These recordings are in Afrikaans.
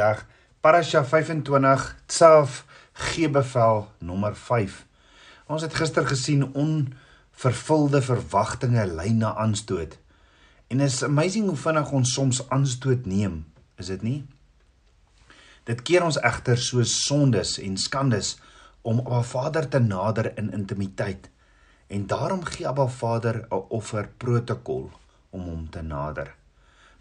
Vandag Parasha 25 Tsaf gee bevel nommer 5. Ons het gister gesien onvervulde verwagtinge lei na aanstoot. En is amazing hoe vinnig ons soms aanstoot neem, is dit nie? Dit keer ons egter so sondes en skandes om Abba Vader te nader in intimiteit. En daarom gee Abba Vader 'n offer protokol om hom te nader.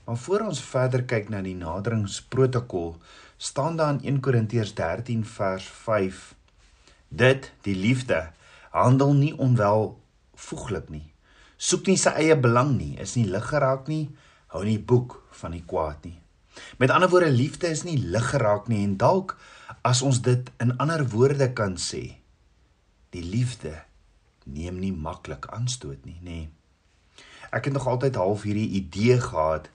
Maar voor ons verder kyk na die naderingsprotokol, staan daar in 1 Korintiërs 13 vers 5: Dit, die liefde, handel nie onwelvoeglik nie. Soek nie sy eie belang nie, is nie lig geraak nie, hou nie boek van die kwaad nie. Met ander woorde, liefde is nie lig geraak nie en dalk as ons dit in ander woorde kan sê, die liefde neem nie maklik aanstoot nie, nê. Ek het nog altyd half hierdie idee gehad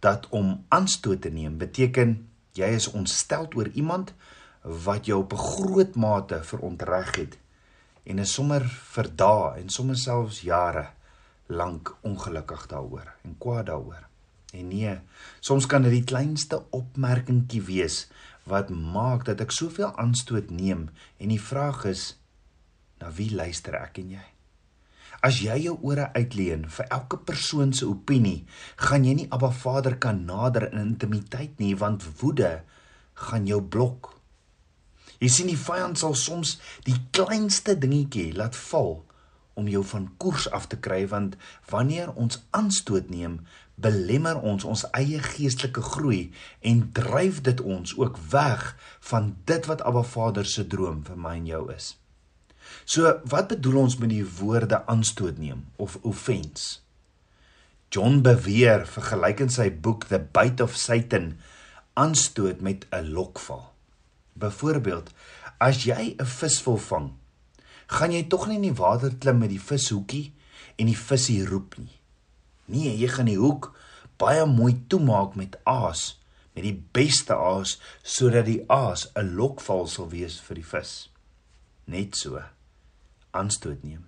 dat om aanstoot te neem beteken jy is ontstel oor iemand wat jou op 'n groot mate verontreg het en is sommer vir dae en sommer selfs jare lank ongelukkig daaroor en kwaad daaroor. En nee, soms kan dit die kleinste opmerkingkie wees wat maak dat ek soveel aanstoot neem en die vraag is na wie luister ek en jy? As jy jou ore uitleen vir elke persoon se opinie, gaan jy nie Abba Vader kan nader in intimiteit nie, want woede gaan jou blok. Jy sien die vyand sal soms die kleinste dingetjie laat val om jou van koers af te kry want wanneer ons aanstoot neem, belemmer ons ons eie geestelike groei en dryf dit ons ook weg van dit wat Abba Vader se droom vir my en jou is. So wat bedoel ons met die woorde aanstoot neem of offense? John beweer vergelyk in sy boek The Bite of Satan aanstoot met 'n lokval. Byvoorbeeld, as jy 'n vis wil vang, gaan jy tog nie in die water klim met die vishoekie en die visie roep nie. Nee, jy gaan die hoek baie mooi toemaak met aas, met die beste aas sodat die aas 'n lokval sal wees vir die vis. Net so aanstoot neem.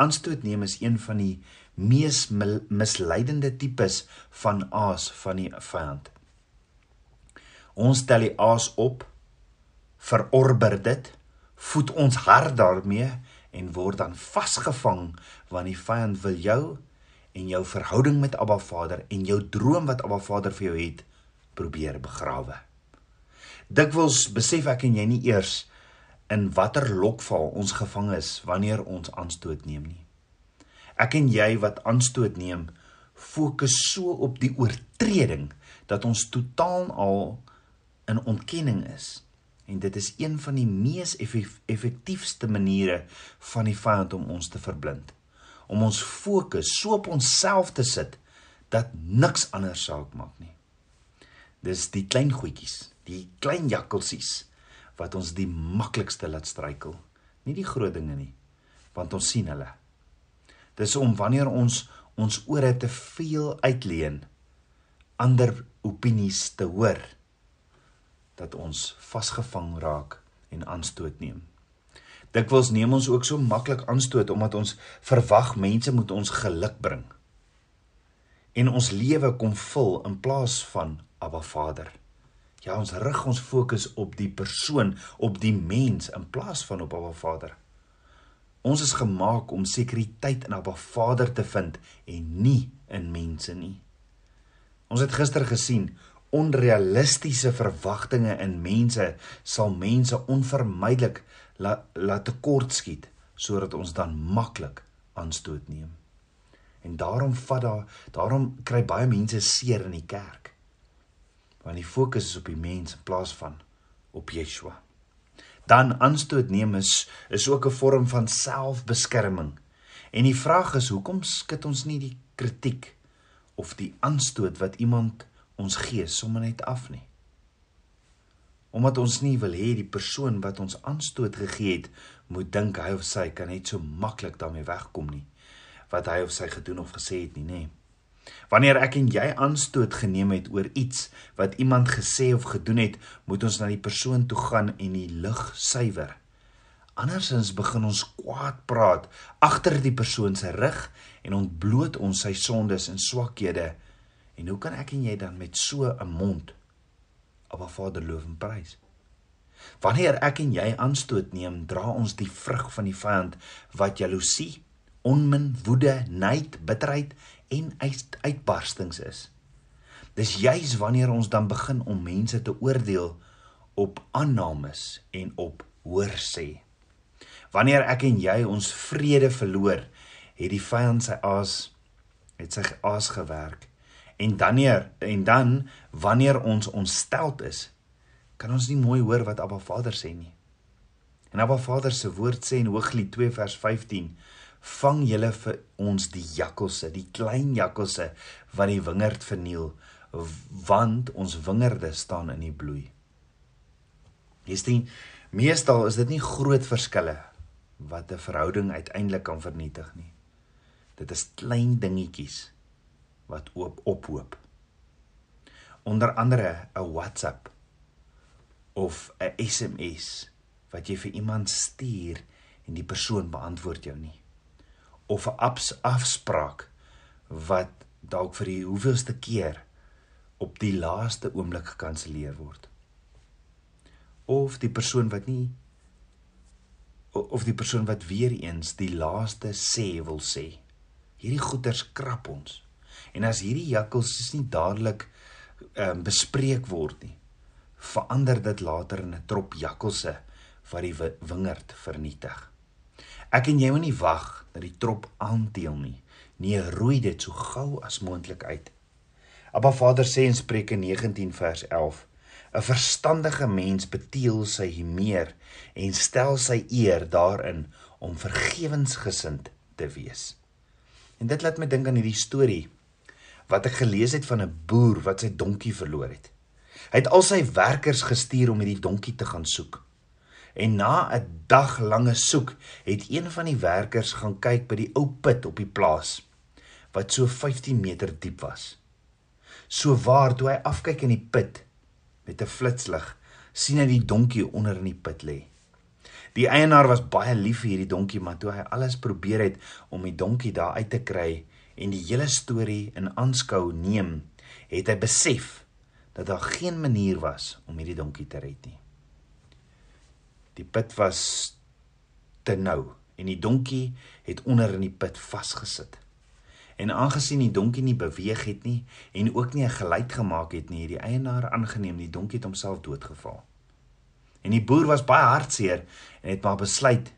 Aanstoot neem is een van die mees misleidende tipes van aas van die vyand. Ons tel die aas op, verorber dit, voed ons hart daarmee en word dan vasgevang want die vyand wil jou en jou verhouding met Abba Vader en jou droom wat Abba Vader vir jou het probeer begrawe. Dikwels besef ek en jy nie eers in watter lokval ons gevang is wanneer ons aanstoot neem nie. Ek en jy wat aanstoot neem, fokus so op die oortreding dat ons totaal al in ontkenning is. En dit is een van die mees effektiefste maniere van die vyand om ons te verblind. Om ons fokus so op onsself te sit dat niks anders saak maak nie. Dis die klein goedjies, die klein jakkalsies wat ons die maklikste laat struikel. Nie die groot dinge nie, want ons sien hulle. Dis om wanneer ons ons ore te veel uitleen ander opinies te hoor dat ons vasgevang raak en aanstoot neem. Dikwels neem ons ook so maklik aanstoot omdat ons verwag mense moet ons geluk bring. En ons lewe kom vul in plaas van Abba Vader. Ja, ons rig ons fokus op die persoon, op die mens in plaas van op Abba Vader. Ons is gemaak om sekuriteit in Abba Vader te vind en nie in mense nie. Ons het gister gesien onrealistiese verwagtinge in mense sal mense onvermydelik laat la tekortskiet sodat ons dan maklik aanstoot neem. En daarom vat daar daarom kry baie mense seer in die kerk want die fokus is op die mens in plaas van op Yeshua. Dan aanstoot neem is is ook 'n vorm van selfbeskerming. En die vraag is hoekom skit ons nie die kritiek of die aanstoot wat iemand ons gee sommer net af nie? Omdat ons nie wil hê die persoon wat ons aanstoot gegee het moet dink hy of sy kan net so maklik daarmee wegkom nie wat hy of sy gedoen of gesê het nie, nê? Nee. Wanneer ek en jy aanstoot geneem het oor iets wat iemand gesê of gedoen het, moet ons na die persoon toe gaan en die lig suiwer. Andersins begin ons kwaad praat agter die persoon se rug en ontbloot ons sy sondes en swakhede. En hoe kan ek en jy dan met so 'n mond Abba Vader loof en prys. Wanneer ek en jy aanstoot neem, dra ons die vrug van die vyand wat jaloesie, onmin, woede, nait, bitterheid en uitbarstings is. Dis juis wanneer ons dan begin om mense te oordeel op aannames en op hoorsê. Wanneer ek en jy ons vrede verloor, het die vyand sy aas het sy aas gewerk. En dan hier en dan wanneer ons ontsteld is, kan ons nie mooi hoor wat Abba Vader sê nie. En Abba Vader se woord sê in Hooglied 2 vers 15: Vang julle vir ons die jakkalse, die klein jakkalse wat die wingerd verniel, want ons wingerde staan in die bloei. Jy sien, meestal is dit nie groot verskille wat 'n verhouding uiteindelik kan vernietig nie. Dit is klein dingetjies wat oop ophoop. Onder andere 'n WhatsApp of 'n SMS wat jy vir iemand stuur en die persoon beantwoord jou nie. Of 'n afspraak wat dalk vir die hoeveelste keer op die laaste oomblik gekanselleer word. Of die persoon wat nie of die persoon wat weer eens die laaste sê wil sê. Hierdie goeters krap ons. En as hierdie jakkals nie dadelik ehm um, bespreek word nie, verander dit later in 'n trop jakkalse wat die wingerd vernietig. Ek en jy moet nie wag dat die trop aanteel nie. Nee, roei dit so gou as moontlik uit. Abba Vader sê in Spreuke 19 vers 11: 'n Verstandige mens beteel sy meer en stel sy eer daarin om vergewensgesind te wees. En dit laat my dink aan hierdie storie wat ek gelees het van 'n boer wat sy donkie verloor het. Hy het al sy werkers gestuur om hierdie donkie te gaan soek. En na 'n dag lange soek, het een van die werkers gaan kyk by die ou put op die plaas wat so 15 meter diep was. So waar toe hy afkyk in die put met 'n flitslig, sien hy die donkie onder in die put lê. Die eienaar was baie lief vir hierdie donkie, maar toe hy alles probeer het om die donkie daar uit te kry en die hele storie in aanskou neem, het hy besef dat daar geen manier was om hierdie donkie te red nie. Die put was te nou en die donkie het onder in die put vasgesit. En aangesien die donkie nie beweeg het nie en ook nie 'n geluid gemaak het nie, het die eienaar aangeneem die donkie het homself doodgeval. En die boer was baie hartseer en het maar besluit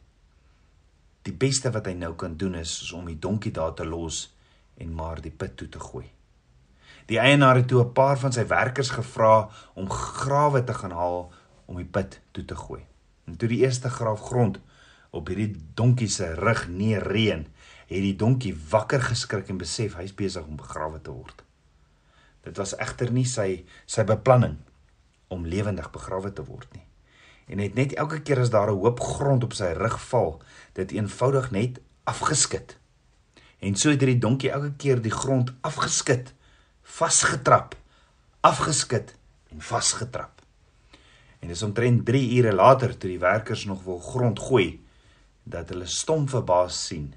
die beste wat hy nou kan doen is om die donkie daar te los en maar die put toe te gooi. Die eienaar het toe 'n paar van sy werkers gevra om grawe te gaan haal om die put toe te gooi. En toe die eerste graaf grond op hierdie donkie se rug neerreën, het die donkie wakker geskrik en besef hy's besig om begrawe te word. Dit was egter nie sy sy beplanning om lewendig begrawe te word nie. En het net elke keer as daar 'n hoop grond op sy rug val, dit eenvoudig net afgeskit. En so het hierdie donkie elke keer die grond afgeskit vasgetrap, afgeskit en vasgetrap. En dis omtrent 3 ure later toe die werkers nog wil grond gooi dat hulle stom verbaas sien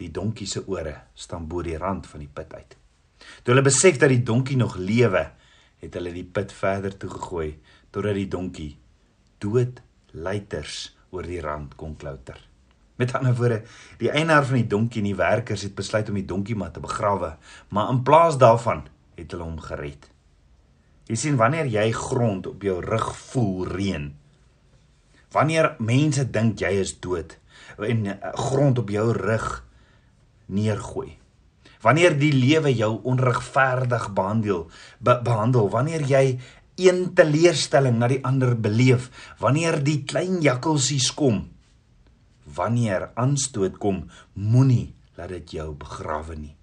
die donkie se ore staan bo die rand van die put uit. Toe hulle besef dat die donkie nog lewe, het hulle die put verder toe gegooi totdat die donkie dood luiters oor die rand kon klouter. Met ander woorde, die eienaar van die donkie en die werkers het besluit om die donkie maar te begrawe, maar in plaas daarvan het hulle hom gered. Jy sien wanneer jy grond op jou rug voel reën. Wanneer mense dink jy is dood en eh, grond op jou rug neergooi. Wanneer die lewe jou onregverdig behandel, be behandel, wanneer jy een teleurstelling na die ander beleef, wanneer die klein jakkalsies kom, wanneer aanstoot kom, moenie laat dit jou begrawe nie.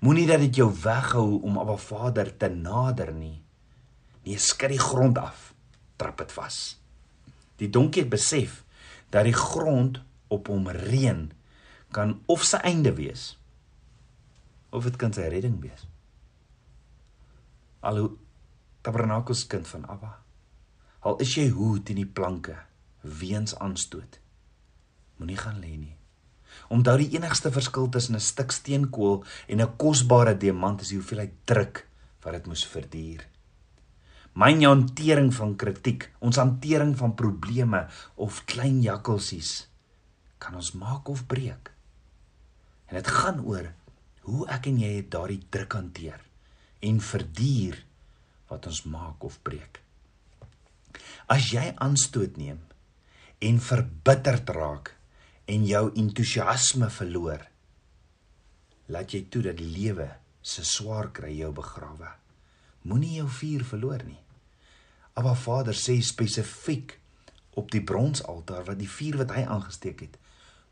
Moenie dat dit jou weghou om Abba Vader te nader nie. Nee, skud die grond af. Trap dit vas. Die donkie het besef dat die grond op hom reën kan of sy einde wees of dit kan sy redding wees. Alho tabernakels kind van Abba. Al is jy hoed in die planke weens aanstoot. Moenie gaan lê nie. Onthou die enigste verskil tussen 'n stuk steenkool en 'n kosbare diamant is die hoeveelheid druk wat dit moes verduur. Myn hantering van kritiek, ons hantering van probleme of klein jakkalsies kan ons maak of breek. En dit gaan oor hoe ek en jy daardie druk hanteer en verduur wat ons maak of breek. As jy aanstoot neem en verbitterd raak en jou entoesiasme verloor, laat jy toe dat die lewe se swaar kry jou begrawe. Moenie jou vuur verloor nie. Abba Vader sê spesifiek op die bronsaltaar wat die vuur wat hy aangesteek het,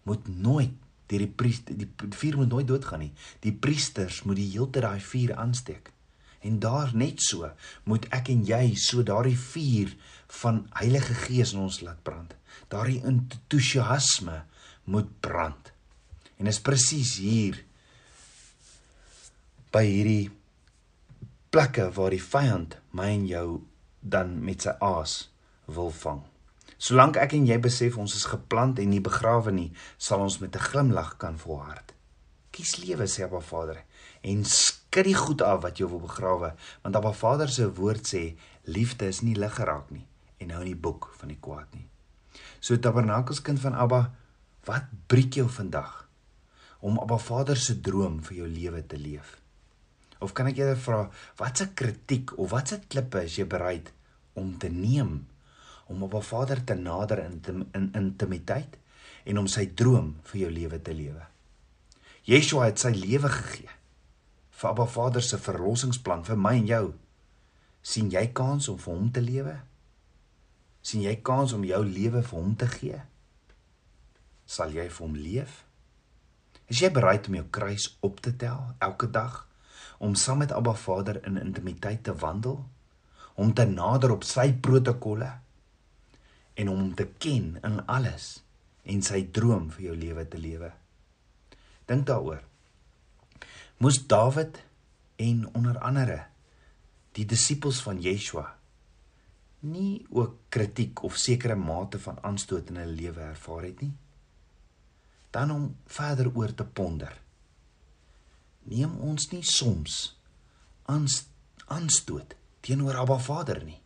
moet nooit deur die priester die vuur moet nooit doodgaan nie. Die priesters moet die hele tyd daai vuur aansteek. En daar net so moet ek en jy so daardie vuur van Heilige Gees in ons laat brand. Daardie entoesiasme moet brand. En is presies hier by hierdie plekke waar die vyand my en jou dan met sy aas wil vang. Solank ek en jy besef ons is geplant en nie begrawe nie, sal ons met 'n glimlag kan volhard. Kies lewe sê Abba Vader en skud die goed af wat jou wil begrawe want Abba Vader se woord sê liefde is nie lig geraak nie en hou in die boek van die kwaad nie. So Tabernakels kind van Abba, wat breek jou vandag om Abba Vader se droom vir jou lewe te leef? Of kan ek julle vra, watse kritiek of watse klippe is jy bereid om te neem om Abba Vader te nader in in intimiteit en om sy droom vir jou lewe te lewe? Yeshua het sy lewe gegee vir Abba Vader se verlossingsplan vir my en jou. sien jy kans om vir hom te lewe? sien jy kans om jou lewe vir hom te gee? Sal jy vir hom leef? Is jy bereid om jou kruis op te tel elke dag om saam met Abba Vader in intimiteit te wandel? Om te nader op sy protokolle en om hom te ken in alles en sy droom vir jou lewe te lewe? Dink daaroor moes Dawid en onder andere die disippels van Yeshua nie ook kritiek of sekere mate van aanstoot in hulle lewe ervaar het nie dan om verder oor te ponder neem ons nie soms aanstoot teenoor Abba Vader nie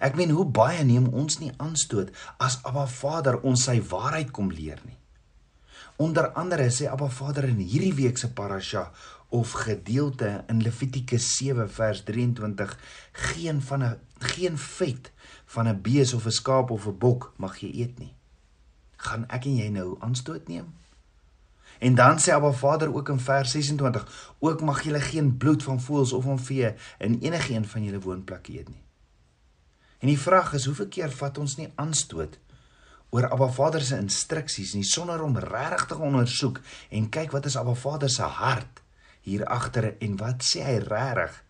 ek meen hoe baie neem ons nie aanstoot as Abba Vader ons sy waarheid kom leer nie Onder andere sê Abba Vader in hierdie week se parasha of gedeelte in Levitikus 7 vers 23 geen van 'n geen vet van 'n bees of 'n skaap of 'n bok mag jy eet nie. Gaan ek en jy nou aanstoot neem? En dan sê Abba Vader ook in vers 26 ook mag jy geen bloed van voëls of van vee in enige een van julle woonplekke eet nie. En die vraag is hoeveel keer vat ons nie aanstoot oor Abba Vader se instruksies nie sonder om regtig te ondersoek en kyk wat is Abba Vader se hart hier agter en wat sê hy regtig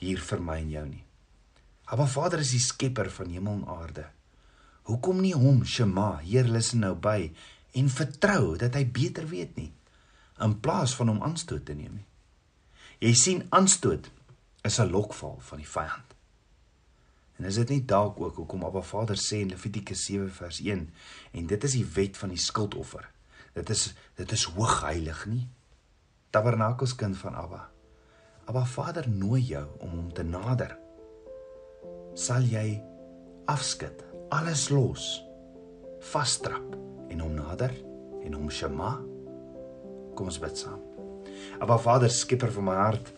hier vir my en jou nie. Abba Vader is die skepper van hemel en aarde. Hoekom nie hom Shema, Heer luister nou by en vertrou dat hy beter weet nie in plaas van hom aanstoot te neem nie. Jy sien aanstoot is 'n lokval van die vyand. En is dit nie dalk ook hoekom Abba Vader sê in Levitikus 7 vers 1 en dit is die wet van die skuldoffer. Dit is dit is hoogheilig nie. Tabernakels kind van Abba. Abba Vader nooi jou om hom te nader. Sal jy afskud, alles los, vastrap en hom nader en hom shema? Kom ons bid saam. Abba Vader, skieper van my hart.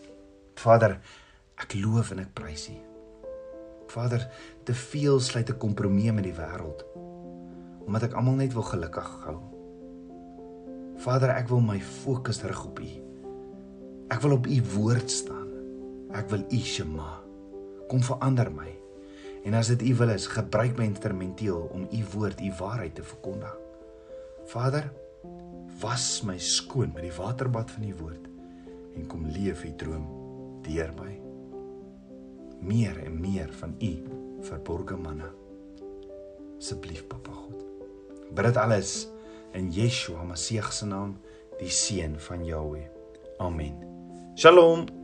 Vader, ek loof en ek prys U. Vader, te veel sluit 'n kompromie met die wêreld omdat ek almal net wil gelukkig hou. Vader, ek wil my fokus rig op U. Ek wil op U woord staan. Ek wil U Shema. Kom verander my. En as dit U wil is, gebruik my instrumenteel om U woord, U waarheid te verkondig. Vader, was my skoon met die waterbad van U woord en kom leef U droom deur my meer en meer van u verborge manne. Asseblief Papa God. Bid dit alles in Yeshua Messie se naam, die seun van Jahweh. Amen. Shalom.